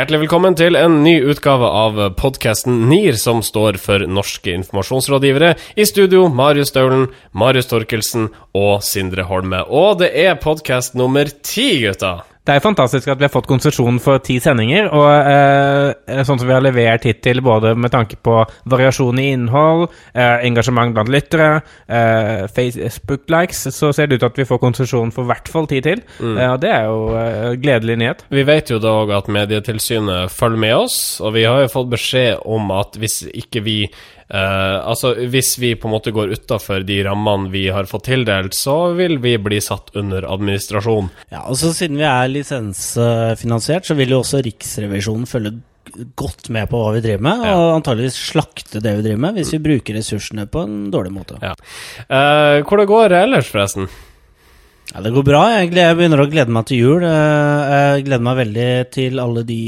Hjertelig velkommen til en ny utgave av podkasten NIR, som står for Norske informasjonsrådgivere. I studio Marius Staulen, Marius Torkelsen og Sindre Holme. Og det er podkast nummer ti, gutta! Det er fantastisk at vi har fått konsesjon for ti sendinger, og eh, sånn som vi har levert hittil, både med tanke på variasjon i innhold, eh, engasjement blant lyttere, eh, Facebook-likes, så ser det ut til at vi får konsesjon for i hvert fall ti til. Mm. og det er jo eh, gledelig nyhet. Vi vet jo dog at Medietilsynet følger med oss, og vi har jo fått beskjed om at hvis ikke vi Uh, altså, Hvis vi på en måte går utafor de rammene vi har fått tildelt, så vil vi bli satt under administrasjon. Ja, og så Siden vi er lisensfinansiert, så vil jo også Riksrevisjonen følge godt med på hva vi driver med, ja. og antageligvis slakte det vi driver med, hvis vi bruker ressursene på en dårlig måte. Ja. Uh, hvor det går ellers, forresten? Ja, Det går bra. Jeg, begynner å glede meg til jul. Eh, jeg gleder meg veldig til alle de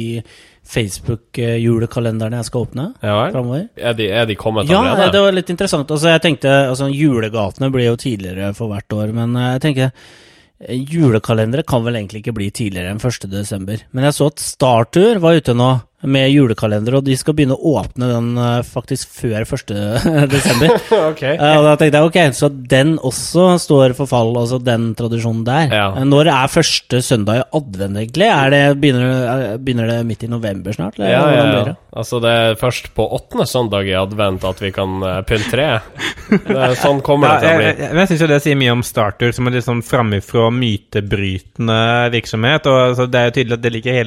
Facebook-julekalenderne jeg skal åpne ja, framover. Er, er, de kommet allerede? Ja, det var litt interessant. Altså, jeg tenkte, altså, Julegatene blir jo tidligere for hvert år, men eh, jeg tenker eh, Julekalendere kan vel egentlig ikke bli tidligere enn 1.12. Men jeg så at Startur var ute nå med julekalender, og de skal begynne å åpne den uh, faktisk før 1. desember. okay. uh, og da tenkte jeg ok, så den også står for fall, altså den tradisjonen der. Ja. Uh, når er første søndag i advent, egentlig? Det, begynner, begynner, det midt i november snart? Eller, ja, ja, ja. Altså det er først på åttende søndag i advent at vi kan pynte treet. Sånn kommer det til å bli. Jeg, jeg, jeg syns det sier mye om Starter, som er litt sånn framifrå mytebrytende virksomhet. og altså, Det er jo tydelig at det liker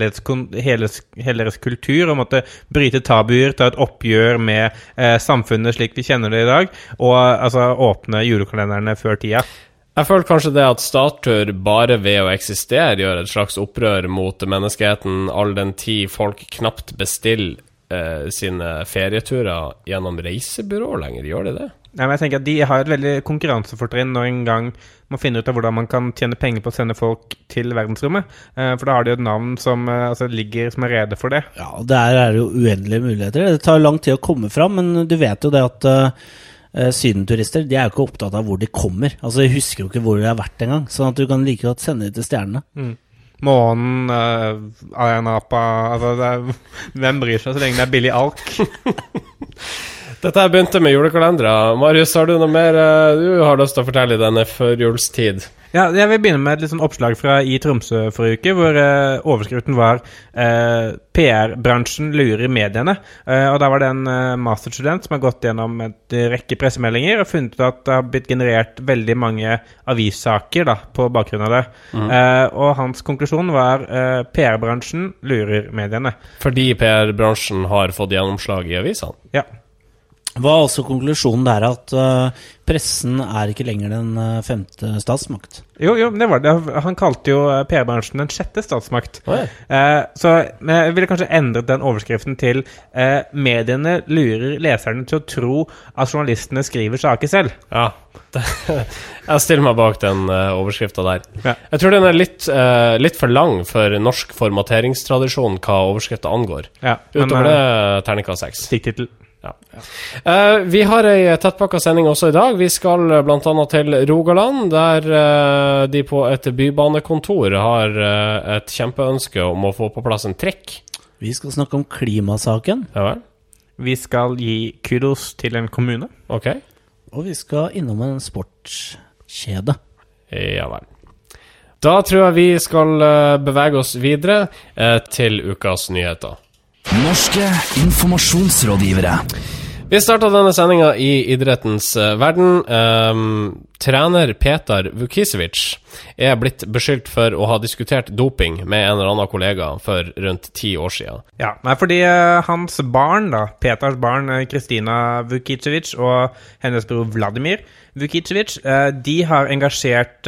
hele, hele, kultur kultur, å måtte bryte tabuer, ta et oppgjør med eh, samfunnet slik vi kjenner det i dag, og altså åpne julekalenderne før tida. Jeg føler kanskje det at Startur bare ved å eksistere gjør et slags opprør mot menneskeheten, all den tid folk knapt bestiller eh, sine ferieturer gjennom reisebyrå lenger. Gjør de det? Ja, men jeg tenker at De har et veldig konkurransefortrinn når en gang man finner ut av hvordan man kan tjene penger på å sende folk til verdensrommet. Eh, for da har de jo et navn som eh, altså, ligger som er rede for det. Ja, Der er det jo uendelige muligheter. Det tar lang tid å komme fram, men du vet jo det at uh, Sydenturister de er jo ikke opptatt av hvor de kommer. Altså De husker jo ikke hvor de har vært engang. Sånn at du kan like godt sende dem til stjernene. Mm. Månen, uh, Ayanapa altså er, Hvem bryr seg så lenge det er billig alk? Dette her begynte med julekalendere. Marius, har du noe mer eh, du har lyst til å fortelle i denne førjulstid? Ja, jeg vil begynne med et sånn oppslag fra i Tromsø forrige uke, hvor uh, overskriften var uh, 'PR-bransjen lurer mediene'. Uh, og Da var det en masterstudent som har gått gjennom en rekke pressemeldinger og funnet ut at det har blitt generert veldig mange avissaker da, på bakgrunn av det. Mm. og hans konklusjon var uh, 'PR-bransjen lurer mediene'. Fordi PR-bransjen har fått gjennomslag i avisene? Ja var også konklusjonen der at uh, pressen er ikke lenger den uh, femte statsmakt? Jo, jo, det var det. Han kalte jo uh, PR-bransjen den sjette statsmakt. Oh, så jeg ville kanskje endret den overskriften til 'Mediene lurer leserne til å tro at journalistene skriver saker selv'. Ja, jeg stiller meg bak den uh, overskrifta der. Ja. Jeg tror den er litt, litt, for lang for norsk formateringstradisjon hva overskrifta angår. Ja, Utover det terningkast seks. Stikktittel. Ja. Uh, vi har ei tettpakka sending også i dag. Vi skal bl.a. til Rogaland, der uh, de på et bybanekontor har uh, et kjempeønske om å få på plass en trekk. Vi skal snakke om klimasaken. Ja vel. Vi skal gi kudos til en kommune. Ok. Og vi skal innom en sportskjede. Ja vel. Da tror jeg vi skal bevege oss videre til ukas nyheter. Norske informasjonsrådgivere. Vi starta denne sendinga i idrettens uh, verden. Um, trener Petar Vukisevic er blitt beskyldt for å ha diskutert doping med en eller annen kollega for rundt ti år siden. Ja, nei, fordi uh, hans barn, da, Petars barn eh, Kristina Vukicevic og hennes bror Vladimir Vukicevic, uh, de har engasjert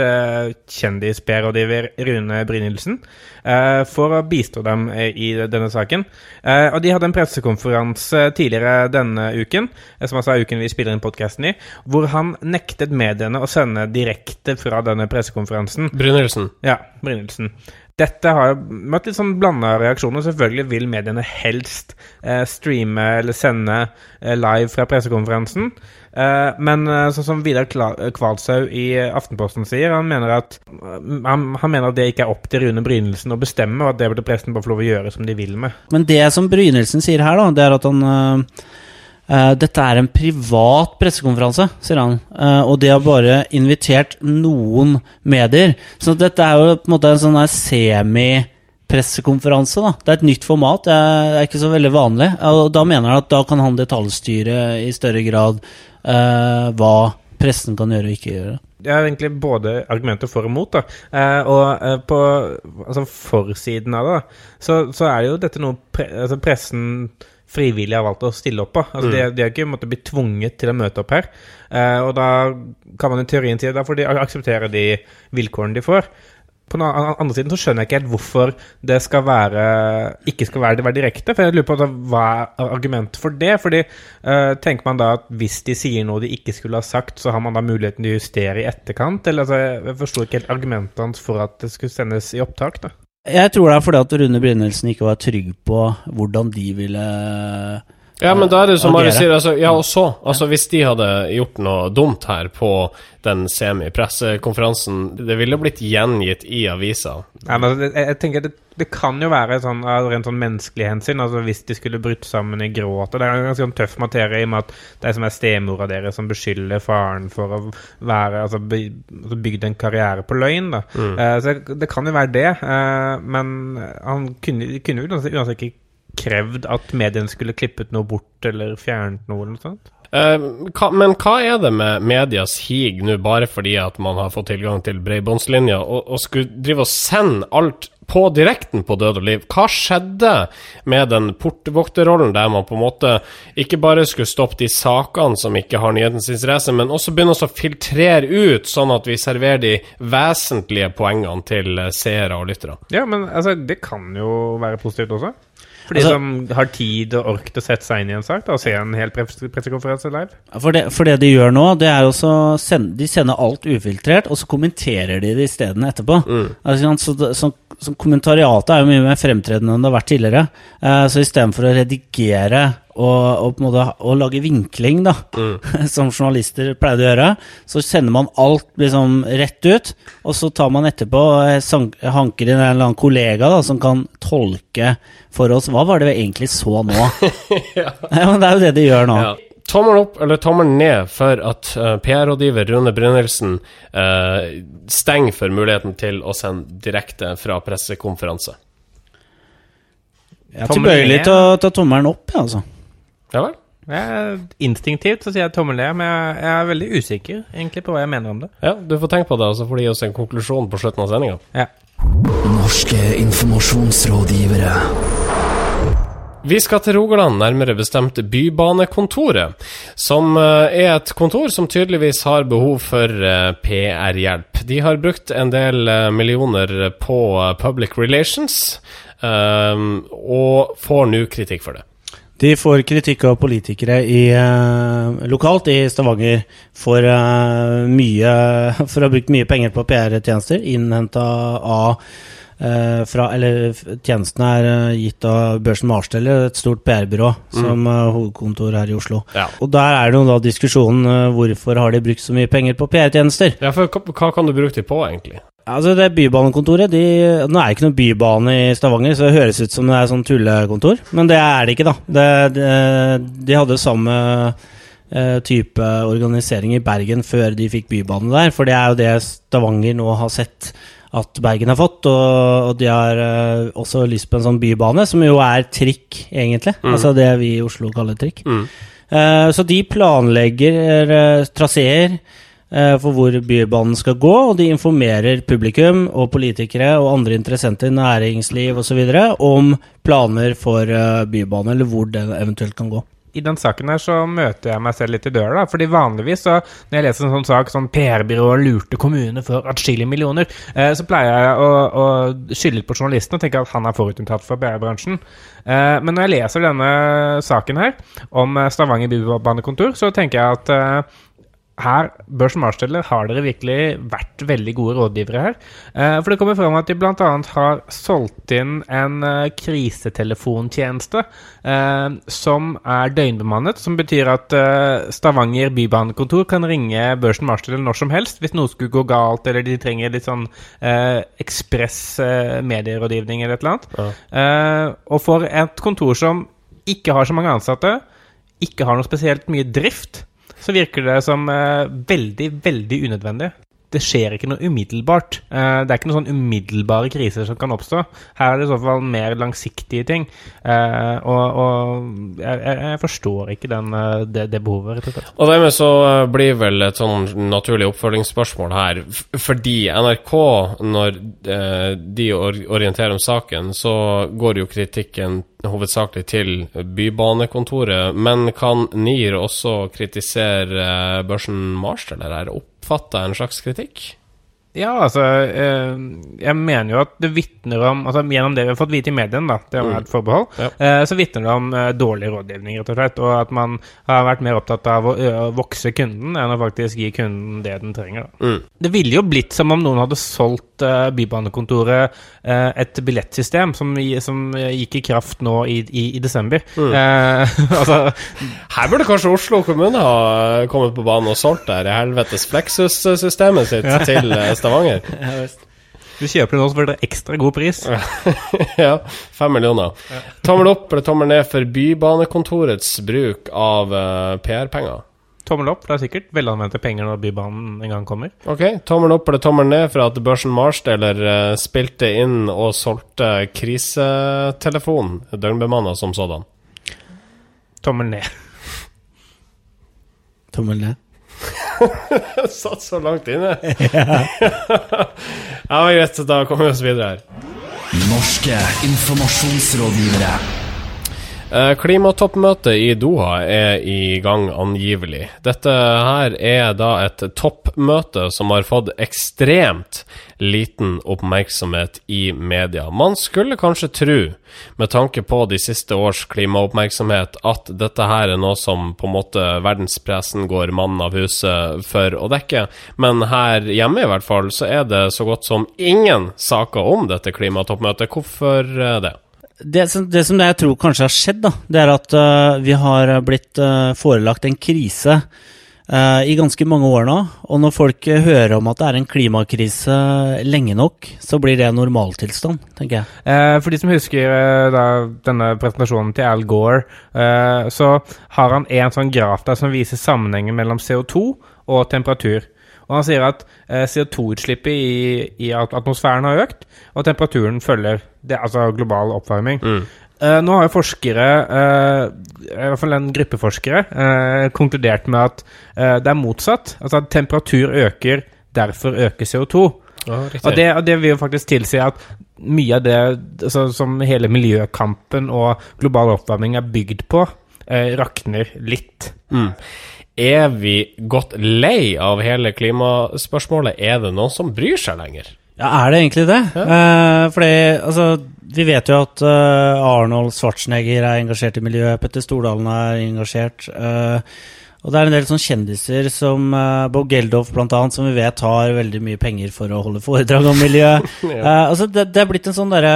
kjendis-PR-rådgiver Rune Brynildsen for å bistå dem i denne saken. og de hadde en pressekonferanse tidligere denne uken, som altså er uken vi spiller inn podkasten i, hvor han nektet mediene å sende direkte fra denne pressekonferansen. Brynildsen. Ja, Brynildsen. Dette har møtt litt sånn blanda reaksjoner. Selvfølgelig vil mediene helst eh, streame eller sende eh, live fra pressekonferansen. Eh, men eh, sånn som Vidar Kla- Kvalshaug i Aftenposten sier, han mener, at, han, han mener at det ikke er opp til Rune Brynildsen å bestemme, og at det burde pressen bare få lov å gjøre som de vil med. Men det som Brynildsen sier her, da, det er at han Dette er en privat pressekonferanse, sier han. Eh, og de har bare invitert noen medier. Så dette er jo på en måte en sånn semi-pressekonferanse. Det er et nytt format, det er, ikke så veldig vanlig. Og da mener han at da kan han detaljstyre i større grad uh, hva pressen kan gjøre og ikke gjøre. Det er egentlig både argumenter for og mot. da. Eh, og eh, på altså forsiden av det, da, så, så er jo dette noe pre altså pressen frivillig har valgt å stille opp på. Altså, de, de har ikke måttet bli tvunget til å møte opp her. Uh, og da kan man i teorien si at da får de akseptere de vilkårene de får. På den andre siden så skjønner jeg ikke helt hvorfor det skal være ikke skal være, være direkte. For jeg lurer på hva er argumentet for det? Fordi uh, Tenker man da at hvis de sier noe de ikke skulle ha sagt, så har man da muligheten til å justere i etterkant? Eller altså, jeg forsto ikke helt argumentene for at det skulle sendes i opptak. da. Jeg tror det er fordi at Rune Brynildsen ikke var trygg på hvordan de ville Ja, men da er det som Marius Mari sier, altså, ja, og så Altså, hvis de hadde gjort noe dumt her på den semi-pressekonferansen, det ville blitt gjengitt i avisa. Ja, men jeg, jeg tenker det, det kan jo være sånn, rent sånn menneskelig hensyn. altså Hvis de skulle brutt sammen i gråt og Det er en ganske sånn tøff materie i og med at det er som er stemora deres som beskylder faren for å være altså, altså bygd en karriere på løgn. da Eh, Så det, kan jo være det. uh, men han kunne, de uansett uansett ikke krevd at mediene skulle klippet noe bort eller fjernet noe. eller noe sånt. Uh, hva, men hva er det med medias hig nå, bare fordi at man har fått tilgang til bredbåndslinja, og, og skulle drive og sende alt på direkten på død og liv? Hva skjedde med den portvokterrollen der man på en måte ikke bare skulle stoppe de sakene som ikke har nyhetens interesse, men også begynne å filtrere ut, sånn at vi serverer de vesentlige poengene til eh, seere og lyttere? Ja, men altså, det kan jo være positivt også. For de Altså- som har tid og ork til å sette seg inn i en sak da, og se en hel pressekonferanse live. For det, for det de gjør nå, det er jo så send, De sender alt ufiltrert, og så kommenterer de det isteden etterpå. Altså, så, så, så kommentariatet er jo mye mer fremtredende enn det har vært tidligere. Uh, så istedenfor å redigere og, og på en måte å lage vinkling, da, som journalister pleide å gjøre, så sender man alt liksom rett ut, og så tar man etterpå og eh, hanker inn en eller annen kollega da, som kan tolke for oss hva var det vi egentlig så nå. ja. men Det er jo det de gjør nå. Ja. Tommel opp eller tommel ned for at uh, PR-rådgiver Rune Brynildsen uh, stenger for muligheten til å sende direkte fra pressekonferanse. Jeg er tilbøyelig til å ta tommelen opp, jeg, altså. Ja vel? Jeg, instinktivt så sier jeg tommel ned, men jeg, jeg er veldig usikker egentlig på hva jeg mener om det. Ja, du får tenke på det, og så får de gi oss en konklusjon på slutten av sendinga. Ja. Norske informasjonsrådgivere. Vi skal til Rogaland, nærmere bestemt Bybanekontoret, som eh, er et kontor som tydeligvis har behov for eh, PR-hjelp. De har brukt en del eh, millioner på public relations, og får nå kritikk for det. De får kritikk av politikere i, eh, lokalt i Stavanger for eh, mye For å ha brukt mye penger på PR-tjenester innhenta av eh, fra, eller Tjenestene er eh, gitt av Børsen Marsteller, et stort PR-byrå som uh, hovedkontor her i Oslo. Ja. Og der er det jo da diskusjonen eh, hvorfor har de brukt så mye penger på PR-tjenester. Ja, for hva, hva kan du bruke dem på, egentlig? Altså det Bybanekontoret de, Nå er det ikke noe bybane i Stavanger, så det høres ut som det er sånn tullekontor. Men det er det ikke, da. Det, det, de hadde samme eh, type organisering i Bergen før de fikk bybane der. For det er jo det Stavanger nå har sett at Bergen har fått. Og, og de har eh, også lyst på en sånn bybane, som jo er trikk, egentlig. Altså det vi i Oslo kaller trikk. Eh, så de planlegger uh, traseer eh, for hvor bybanen skal gå, og de informerer publikum og politikere og andre interessenter, næringsliv osv. om planer for Bybanen, eller hvor den eventuelt kan gå. I den saken her så møter jeg meg selv litt i døra, da. Fordi vanligvis så, når jeg leser en sånn sak som PR-byrået lurte kommune for atskillige millioner, eh, så pleier jeg å, å skylde på journalisten og tenke at han er forutinntatt for PR-bransjen. Eh, men når jeg leser denne saken her om eh, Stavanger bybanekontor, så tenker jeg at eh, her, Børsen Marsteller, har dere virkelig vært veldig gode rådgivere her. Eh, for det kommer fram at de bl.a. har solgt inn en eh, krisetelefontjeneste eh, som er døgnbemannet, som betyr at Stavanger bybanekontor kan ringe Børsen Marsteller når som helst hvis noe skulle gå galt, eller de trenger litt sånn eh, ekspress medierådgivning eller et eller annet. Ja. Eh, og for et kontor som ikke har så mange ansatte, ikke har noe spesielt mye drift, så virker det som eh, veldig, veldig unødvendig. Det skjer ikke noe umiddelbart. Eh, det er ikke noen sånn umiddelbare kriser som kan oppstå. Her er det i så fall mer langsiktige ting. Eh, og og jeg, jeg, forstår ikke den, eh, det, det behovet, rett og slett. Og dermed så blir vel et sånn naturlig oppfølgingsspørsmål her, fordi NRK, når de orienterer om saken, så går jo kritikken hovedsakelig til Bybanekontoret, men kan NIR også kritisere børsen Marsteller her? Oppfatter jeg en slags kritikk? Ja, altså eh, Jeg mener jo at det vitner om altså Gjennom det vi har fått vite i mediene, da, det er et forbehold, Ja. eh, så vitner det om eh, dårlig rådgivning, rett og slett. Og at man har vært mer opptatt av å, vokse kunden enn å faktisk gi kunden det den trenger. Da. Mm. Det ville jo blitt som om noen hadde solgt Bybanekontoret et billettsystem som, som gikk i kraft nå i, i, i desember. Eh, altså Her burde kanskje Oslo kommune ha kommet på banen og solgt det helvetes Flexus-systemet sitt til eh, Stavanger. Du kjøper den også for det ekstra god pris. ja, fem millioner. Tommel opp eller tommel ned for Bybanekontorets bruk av uh, PR-penger? Tommel opp. Det er sikkert velanvendte penger når Bybanen en gang kommer. Ok, tommel opp eller tommel ned for at børsen Marsteller uh, spilte inn og solgte krisetelefon, døgnbemanna som sådan. Tommel ned. Tommel ned. Satt så langt inne. ja, men greit, da kommer vi oss videre her. Norske informasjonsrådgivere. Eh, Klimatoppmøtet i Doha er i gang angivelig. Dette her er da et toppmøte som har fått ekstremt liten oppmerksomhet i media. Man skulle kanskje tro, med tanke på de siste års klimaoppmerksomhet, at dette her er noe som på en måte verdenspressen går mannen av huset for å dekke, men her hjemme i hvert fall så er det så godt som ingen saker om dette klimatoppmøtet. Hvorfor eh, det? Det som, det som jeg tror kanskje har skjedd, da, det er at uh, vi har blitt uh, forelagt en krise uh, i ganske mange år nå. Og når folk hører om at det er en klimakrise lenge nok, så blir det normaltilstand, tenker jeg. For de som husker da, denne presentasjonen til Al Gore, så har han en sånn graf der som viser sammenhengen mellom CO2 og temperatur. Og han sier at eh, CO2-utslippet i, i atmosfæren har økt, og temperaturen følger det, altså global oppvarming. Eh, nå har jo forskere, eh, i hvert fall en gruppe forskere, eh, konkludert med at det er motsatt. Altså at temperatur øker, derfor øker CO2. Og det, og det vil jo faktisk tilsi at mye av det altså, som hele miljøkampen og global oppvarming er bygd på, eh, rakner litt. Mm. Er vi godt lei av hele klimaspørsmålet? Er det noen som bryr seg lenger? Ja, er det egentlig det? Eh, fordi, altså, vi vet jo at uh, Arnold Schwarzenegger er engasjert i miljøet, Petter Stordalen er engasjert. Uh, og det er en del sånne kjendiser som uh, Bob Geldof annet, som vi vet har veldig mye penger for å holde foredrag om miljø. Eh, altså det, det er blitt en sånn derre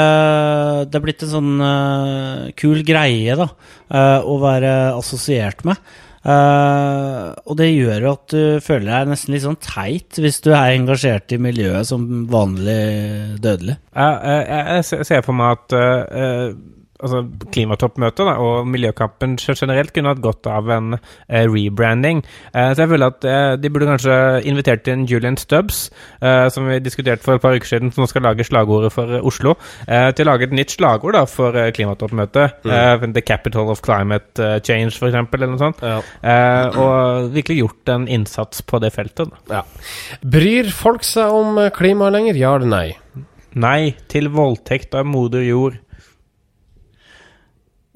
Det er blitt en sånn uh, kul greie, da, eh, å være assosiert med. Eh, og det gjør jo at du føler deg nesten litt sånn teit hvis du er engasjert i miljøet som vanlig dødelig. Jeg, jeg, jeg ser for meg at eh, eh, altså klimatoppmøtet da, og miljøkampen generelt kunne hatt godt av en eh, rebranding. Eh, så jeg føler at eh, de burde kanskje invitert inn Julian Stubbs, eh, som vi diskuterte for et par uker siden, som nå skal lage slagordet for eh, Oslo, eh, til å lage et nytt slagord da, for klimatoppmøtet. Eh, The Capital of Climate Change, eksempel, eller noe sånt. Ja. Eh, og virkelig gjort en innsats på det feltet. Da. Bryr folk seg om klima lenger, ja eller nei? Nei til voldtekt av moder jord.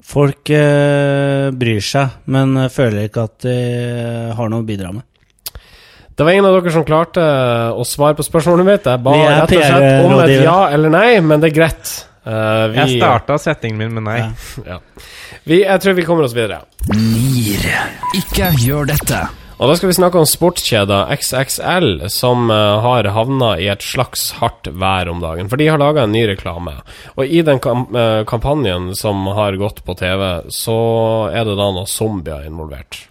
Folk eh, bryr seg, men eh, føler ikke at de har noe å bidra med. Det var ingen av dere som klarte å svare på spørsmålet mitt. Jeg ba rett og slett om et ja eller nei, men det er greit. Uh, vi, Jeg starta settingen min med nei. Ja. ja. vi, Jeg tror vi kommer oss videre. Nier. Ikke gjør dette. Og da skal vi snakke om sportskjeda XXL, som eh, har havna i et slags hardt vær om dagen. For de har laga en ny reklame. Og i den eh, kampanjen som har gått på TV, så er det da noen zombier involvert.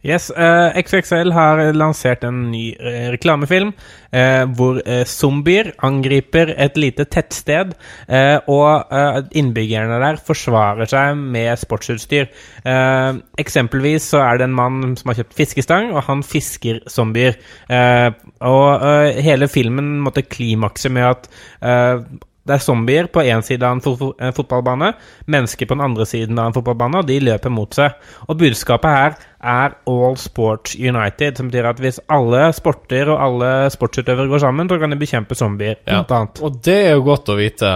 Yes, uh, XXL har lansert en ny eh, reklamefilm uh, hvor eh, zombier angriper et lite tettsted, eh, og eh, innbyggerne der forsvarer seg med sportsutstyr. Eh, eksempelvis så er det en mann som har kjøpt fiskestang, og han fisker zombier. Eh, og eh, hele filmen måtte klimakse med at eh, det er zombier på én side av en fo fo- en fotballbane, mennesker på den andre siden av en fotballbane, og de løper mot seg. Og budskapet her er All Sports United, som betyr at hvis alle sporter og alle sportsutøvere går sammen, så kan de bekjempe zombier, Ja. blant annet. Og det er jo godt å vite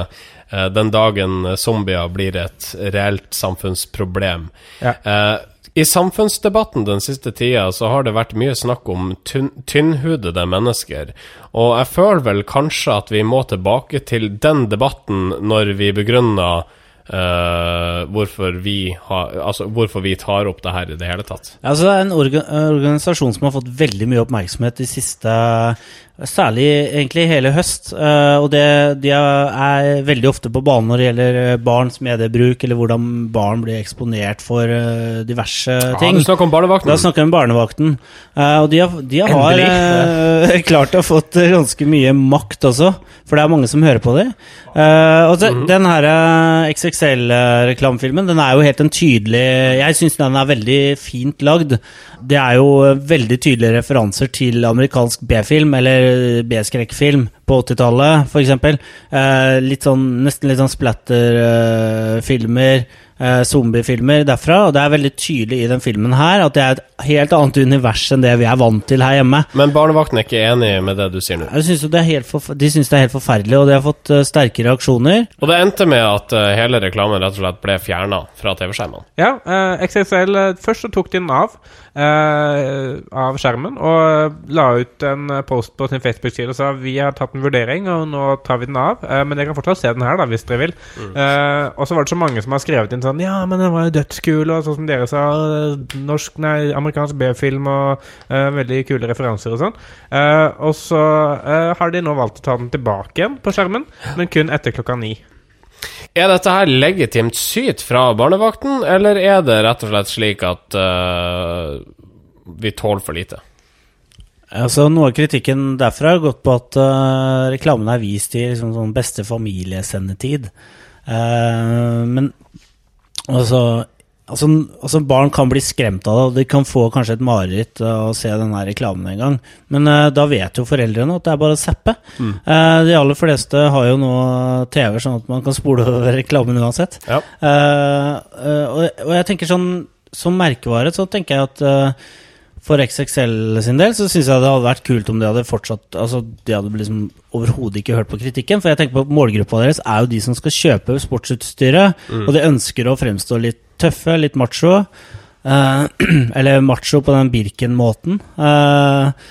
eh, den dagen zombier blir et reelt samfunnsproblem. Ja. Eh, I samfunnsdebatten den siste tida så har det vært mye snakk om tynn, tynnhudede mennesker. Og jeg føler vel kanskje at vi må tilbake til den debatten når vi begrunner Uh, hvorfor, vi ha, altså, hvorfor vi tar opp det her i det hele tatt. Altså, det er en orga organisasjon som har fått veldig mye oppmerksomhet de siste Særlig egentlig hele høst. eh, og det, de er, veldig ofte på banen når det gjelder eh, barns mediebruk, eller hvordan barn blir eksponert for diverse ting. Ja, du snakker om barnevakten. Da snakker vi om barnevakten. Eh, og de har, de har Endelig. eh, klart å ha fått eh, ganske mye makt også, for det er mange som hører på dem. og så, Den her eh, XXL-reklamefilmen Den er jo helt en tydelig Jeg syns den er veldig fint lagd. Det er jo eh, veldig tydelige referanser til amerikansk B-film, eller B-skrekkfilm på 80-tallet, f.eks. Eh, sånn, nesten litt sånn splatter-filmer. eh, zombiefilmer derfra, og det er veldig tydelig i den filmen her at det er et helt annet univers enn det vi er vant til her hjemme. Men barnevakten er ikke enig med det du sier nå. Jeg synes jo det er helt de syns det er helt forferdelig, og de har fått eh, sterke reaksjoner. Og det endte med at eh, hele reklamen rett og slett ble fjerna fra TV-skjermene. Ja, eh, XXL eh, Først så tok de den av eh, av skjermen og eh, la ut en eh, post på sin Facebook-side og sa vi har tatt en vurdering, og nå tar vi den av. Eh, men dere kan fortsatt se den her, da, hvis dere vil. Eh, og så var det så mange som har skrevet inn sånn Ja, men den var jo dødskul, og sånn som dere sa. Norsk, nei, amerikansk B-film og uh, veldig kule referanser og sånn. Uh, og så uh, har de nå valgt å ta den tilbake igjen på skjermen, men kun etter klokka ni. Er dette her legitimt syt fra barnevakten, eller er det rett og slett slik at vi tåler for lite? Altså, noe av kritikken derfra har gått på at uh, reklamen er vist i liksom, sånn beste familiesendetid. Uh, men altså, altså, altså Barn kan bli skremt av det, og de kan få kanskje et mareritt av å se denne reklamen en gang. Men uh, da vet jo foreldrene at det er bare å zappe. Eh, de aller fleste har jo nå TV, sånn at man kan spole over reklamen uansett. Ja. Uh, og, og jeg tenker sånn Som merkevare så tenker jeg at for XXL sin del så syns jeg det hadde vært kult om de hadde fortsatt Altså de hadde liksom overhodet ikke hørt på kritikken. For jeg tenker på målgruppa deres er jo de som skal kjøpe sportsutstyret, og de ønsker å fremstå litt tøffe, litt macho. Eh, eller macho på den Birken-måten. Eh,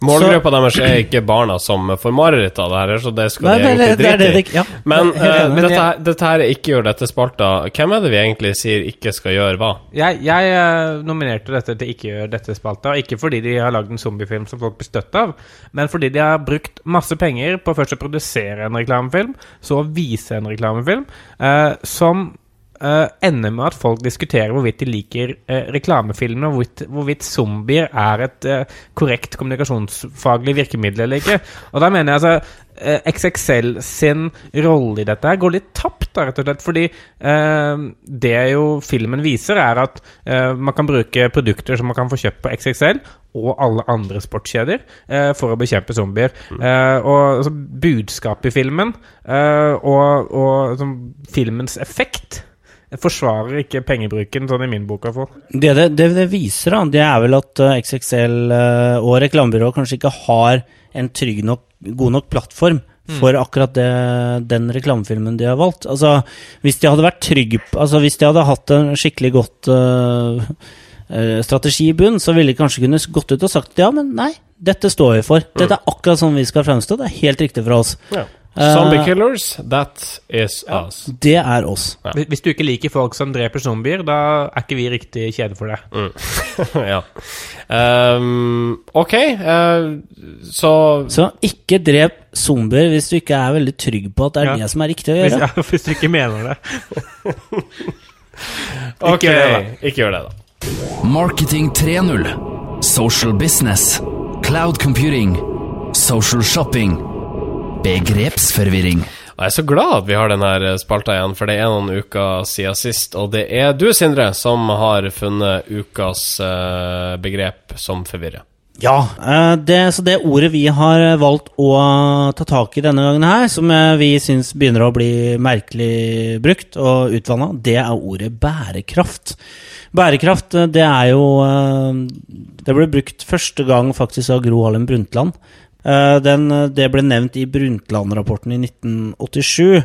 Målgruppa deres er ikke barna som får mareritt av det her, så det skal nei, de egentlig drite i. ja. Men eh, men dette, jeg- dette her er ikke gjør dette spalta. Hvem er det vi egentlig sier ikke skal gjøre hva? Jeg, jeg eh, nominerte dette til Ikke gjør dette-spalta, ikke fordi de har lagd en zombiefilm som folk blir støtt av, men fordi de har brukt masse penger på først å produsere en reklamefilm, så å vise en reklamefilm, uh, som eh, ender med at folk diskuterer hvorvidt de liker uh, reklamefilmer, og hvorvidt, hvorvidt zombier er et uh, korrekt kommunikasjonsfaglig virkemiddel eller ikke. Og da mener jeg altså XXL sin rolle i dette her går litt tapt, da, rett og slett. Fordi eh, det jo filmen viser, er at eh, man kan bruke produkter som man kan få kjøpt på XXL og alle andre sportskjeder eh, for å bekjempe zombier. Eh, og altså, budskapet i filmen eh, og, og altså, filmens effekt forsvarer ikke pengebruken, sånn i min bok i hvert fall. Det, det, det det viser, da, det er vel at eh, XXL eh, og reklamebyrået kanskje ikke har en trygg nok, god nok plattform for akkurat det, den reklamefilmen de har valgt. Altså, hvis de hadde vært trygge Altså, hvis de hadde hatt en skikkelig godt eh, strategi i bunn, så ville de kanskje kunne gått ut og sagt ja, men nei, dette står vi for. Dette er akkurat sånn vi skal fremstå. Det er helt riktig for oss. Ja. Eh, Zombie killers, that is us. Det er oss. Ja. Hvis- Hvis du ikke liker folk som dreper zombier, da er ikke vi riktig kjede for deg. ja. Um, ok, uh, så Så ikke drep zombier hvis du ikke er veldig trygg på at det er Ja. det som er riktig å Hvis, gjøre. ja, hvis du ikke mener det. Ok, gjør det, ikke gjør det, da. Marketing 3.0. Social business. Cloud computing. Social shopping. Begrepsforvirring. Og Jeg er så glad at vi har denne spalta igjen, for det er noen uker siden sist. Og det er du, Sindre, som har funnet ukas eh, begrep som forvirrer. Ja, eh, det, så det ordet vi har valgt å ta tak i denne gangen her, som eh, vi syns begynner å bli merkelig brukt og utvanna, det er ordet bærekraft. Bærekraft, eh, det er jo eh, Det ble brukt første gang faktisk av Gro Harlem Brundtland. Eh, Den, eh, det ble nevnt i Brundtland-rapporten i 1987.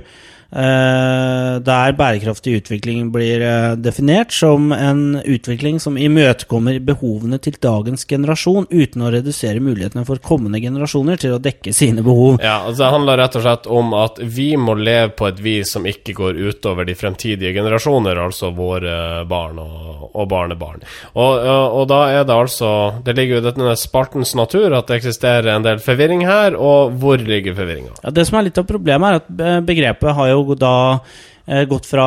eh, Der bærekraftig utvikling blir eh, definert som en utvikling som imøtekommer behovene til dagens generasjon, uten å redusere mulighetene for kommende generasjoner til å dekke sine behov. Ja, altså Det handler rett og slett om at vi må leve på et vis som ikke går utover de fremtidige generasjoner, altså våre barn og, og barnebarn. Og, og, da er det altså Det ligger jo i denne spartens natur at det eksisterer en del forvirring her, og hvor ligger forvirringa? Ja, det som er litt av problemet, er at begrepet har jo da gått fra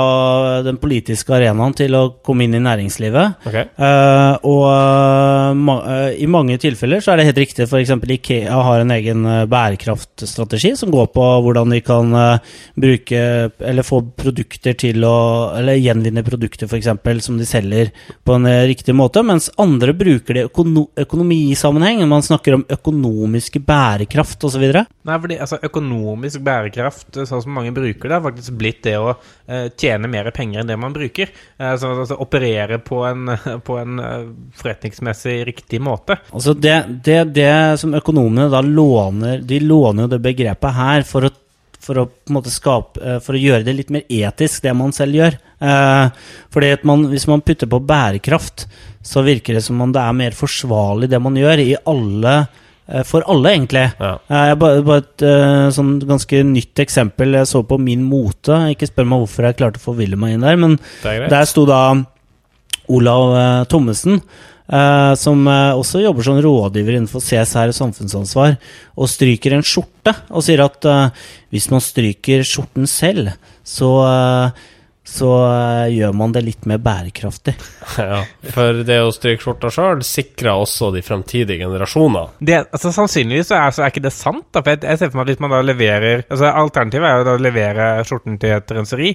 den politiske arenaen til å komme inn i næringslivet. Okay. Eh, og eh, ma eh, i mange tilfeller så er det helt riktig. F.eks. Ikea har en egen eh, bærekraftstrategi som går på hvordan de kan eh, bruke eller få produkter til å Eller gjenvinne produkter f.eks. som de selger på en eh, riktig måte, mens andre bruker det i økono økonomisammenheng. Man snakker om økonomiske bærekraft osv. Nei, fordi altså, Økonomisk bærekraft, sånn som mange bruker det, har faktisk blitt det å eh, tjene mer penger enn det man bruker. Eh, så, altså operere på en, på en eh, forretningsmessig riktig måte. Altså det, det, det som økonomene da låner De låner jo det begrepet her for å, for å skape eh, For å gjøre det litt mer etisk, det man selv gjør. Eh, fordi man, hvis man putter på bærekraft, så virker det som om det er mer forsvarlig, det man gjør, i alle eh, for alle, egentlig. Ja. Eh, Jeg bare, bare et uh, sånn ganske nytt eksempel jeg så på Min Mote. Ikke spør meg hvorfor jeg klarte å forville meg inn der, men er der sto da Olav uh, Thommessen, Uh, som eh, også jobber som rådgiver innenfor CSR og samfunnsansvar, og stryker en skjorte og sier at eh, hvis man stryker skjorten selv, så, eh, så eh, gjør man det litt mer bærekraftig. Ja, for det å stryke skjorta sjøl sikrer også de fremtidige generasjoner. Det, altså Sannsynligvis så er, så er ikke det sant. da, for jeg, jeg ser for meg at hvis man da leverer altså Alternativet er jo da å levere skjorten til et renseri.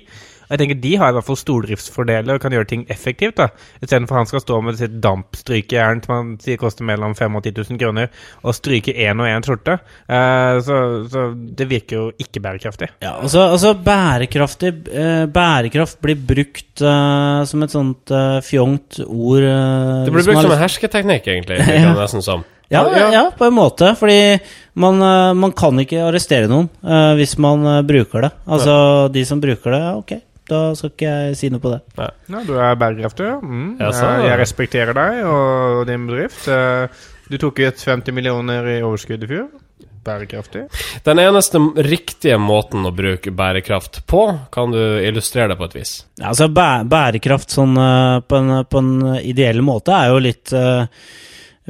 Jeg tenker De har i hvert fall stordriftsfordeler og kan gjøre ting effektivt. da, Istedenfor han skal stå med sitt dampstrykejern som han sier koster mellom 5 og 10 000 kroner, og stryke én og én skjorte. Uh, så, så det virker jo ikke bærekraftig. Ja, altså, altså bærekraftig uh, Bærekraft blir brukt uh, som et sånt fjongt ord Det blir brukt har som en hersketeknikk, egentlig. det nesten som. Ja, ja. på en måte. Fordi man, man kan ikke arrestere noen uh, hvis man bruker det. Altså, de som bruker det, ja, ok, da skal ikke jeg si noe på det. Ja, Du er bærekraftig. Mm. Ja, så- jeg, jeg respekterer deg og din bedrift. Eh, Du tok ut 50 millioner i overskudd i fjor. Bærekraftig. Den eneste riktige måten å bruke bærekraft på, kan du illustrere det på et vis? Ja, altså bæ Bærekraft sånn eh, på en, på en ideell måte er jo litt uh,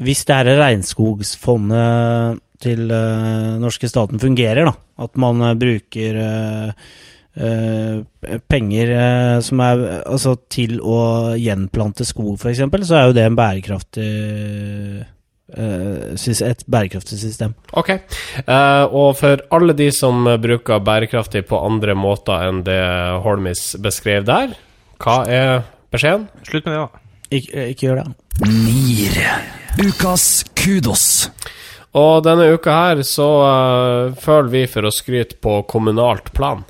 Hvis det her regnskogsfondet til uh, norske staten fungerer, da, at man uh, bruker eh, penger eh, som er altså til å gjenplante skog, f.eks., så er jo det en bærekraftig eh, et bærekraftig system. Ok. Eh, og for alle de som bruker bærekraftig på andre måter enn det Holmis beskrev der, hva er beskjeden? Slutt med det, da. Ikke, ikke gjør det. NIR. Ukas kudos. Og denne uka her så eh, føler vi for å skryte på kommunalt plan.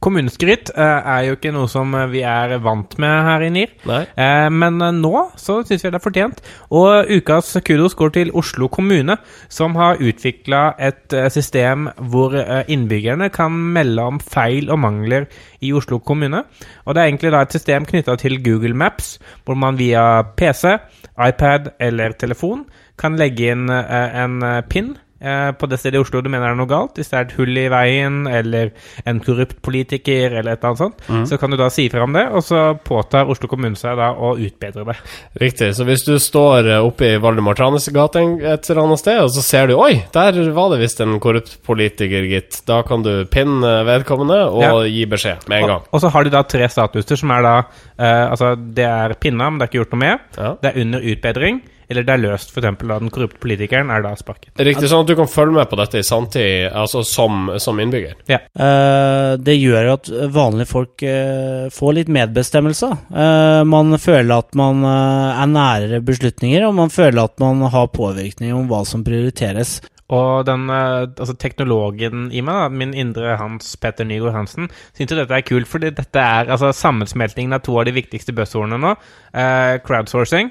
Kommuneskryt eh, er jo ikke noe som eh, vi er vant med her i NIR. Nei? Eh, men nå så syns vi det er fortjent. Og ukas kudos går til Oslo kommune, som har utvikla et system hvor innbyggerne kan melde om feil og mangler i Oslo kommune. Og det er egentlig da et system knytta til Google Maps, hvor man via PC, iPad eller telefon kan legge inn en pin på det stedet i Oslo du mener det er noe galt, hvis det er et hull i veien eller en korrupt politiker eller et eller annet sånt, mm. så kan du da si fra om det, og så påtar Oslo kommune seg da å utbedre det. Riktig. Så hvis du står eh, oppe i Valdemar Tranes gate et eller annet sted, og så ser du Oi, der var det visst en korrupt politiker, gitt. Da kan du pinne vedkommende og Ja. gi beskjed med en gang. Og, og så har du da tre statuser som er da eh, Altså, det er pinna, men det er ikke gjort noe med. Ja. Det er under utbedring, eller det er løst, f.eks. da den korrupte politikeren er da sparket. Riktig, sånn at du kan følge med på dette i sanntid, altså som, som innbygger. Eh, det gjør jo at vanlige folk uh, får litt medbestemmelse. Uh, man føler at man er nærere beslutninger, og man føler at man har påvirkning om hva som prioriteres. Og den altså teknologen i meg, da, min indre Hans Petter Nygaard Hansen, syns jo dette er kult, fordi dette er altså sammensmeltingen av to av de viktigste buzzordene nå. eh, crowdsourcing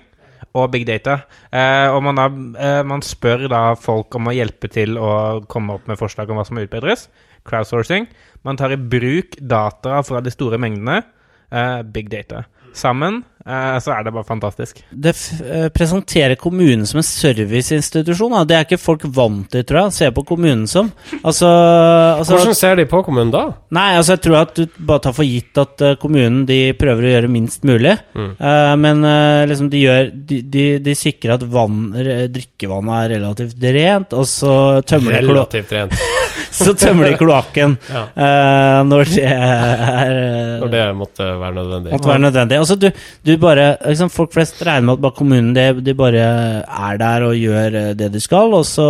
og big data. Eh, og man, da, eh, man spør da folk om å hjelpe til å komme opp med forslag om hva som må utbedres. Crowdsourcing. Man tar i bruk data fra de store mengdene. eh, big data. Sammen eh, så er det bare fantastisk. Det f eh, presenterer kommunen som en serviceinstitusjon. Da. Det er ikke folk vant til, tror jeg, å se på kommunen som. Altså, altså Hvordan ser de på kommunen da? Nei, altså jeg tror at du bare tar for gitt at eh, kommunen de prøver å gjøre minst mulig. Mm. Uh, men uh, liksom de gjør De, de, de sikrer at vann, drikkevannet er relativt rent, og så tømmer de, Relativt rent. så tømmer de kloakken Ja. uh, når det er eh, Når det måtte være nødvendig. måtte være nødvendig. Altså, du, du bare, liksom, folk flest regner med at bare kommunen de, de bare er der og gjør eh, det de skal, og så,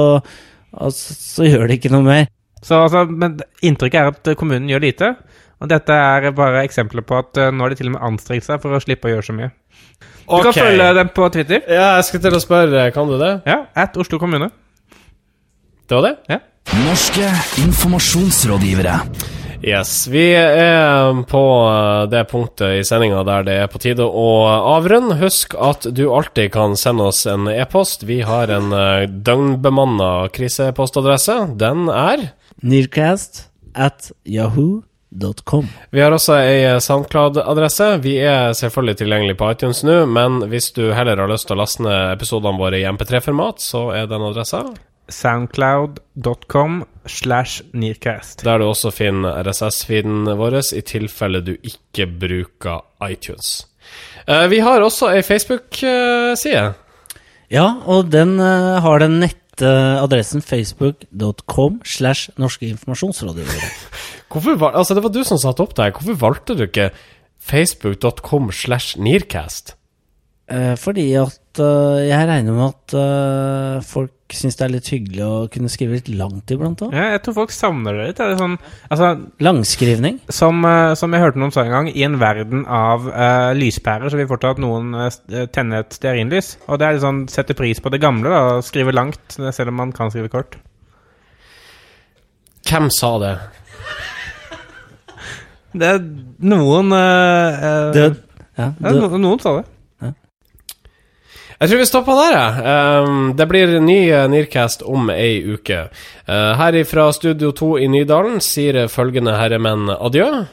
og så, så gjør de ikke noe mer. Så altså, men inntrykket er at kommunen gjør lite. Og dette er bare eksempler på at nå har de til og med anstrengt seg for å slippe å gjøre så mye. Du kan følge dem på Twitter. Ja, jeg skal til å spørre, kan du det? Ja, at Oslo kommune. Det var det? Ja. Norske informasjonsrådgivere. Yes. Vi er på det punktet i sendinga der det er på tide å avrunde. Husk at du alltid kan sende oss en e-post. Vi har en eh, døgnbemanna krisepostadresse. Den er Nearcast at yahoo.com. Vi har også ei SoundCloud-adresse. Vi er selvfølgelig tilgjengelig på iTunes nå, men hvis du heller har lyst til å laste ned episodene våre i MP3-format, så er den adressa Soundcloud.com slash nearcast. der du også finner RSS-feeden vår, i tilfelle du ikke bruker iTunes. Eh, Vi har også ei Facebook-side. Ja, og den eh, har den nette adressen facebook.com slash norske informasjonsrådgivere. Hvorfor Altså, det var du som satte opp det her. Hvorfor valgte du ikke facebook.com slash nearcast? Eh, fordi at eh, jeg regner med at eh, folk syns det er litt hyggelig å kunne skrive litt langt iblant òg. Ja, jeg tror folk savner det litt. Det er sånn, altså, Langskrivning. som, som jeg hørte noen sa en gang, i en verden av uh, lyspærer så vil fortsatt noen uh, tenne et stearinlys. Og det er litt sånn sette pris på det gamle, da, skrive langt, selv om man kan skrive kort. Hvem sa det? Det er noen uh, Det, ja, ja, no, Noen sa det. Jeg tror vi stopper der, jeg. Um, det blir ny uh, Nearcast om ei uke. Uh, her fra Studio 2 i Nydalen sier følgende herremenn adjø.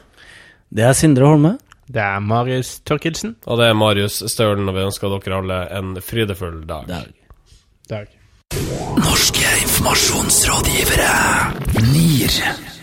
det er Sindre Holme. Det er Marius Torkildsen. Og det er Marius Stølen, og vi ønsker dere alle en frydefull dag. Dag. Dag. Norske informasjonsrådgivere. NIR.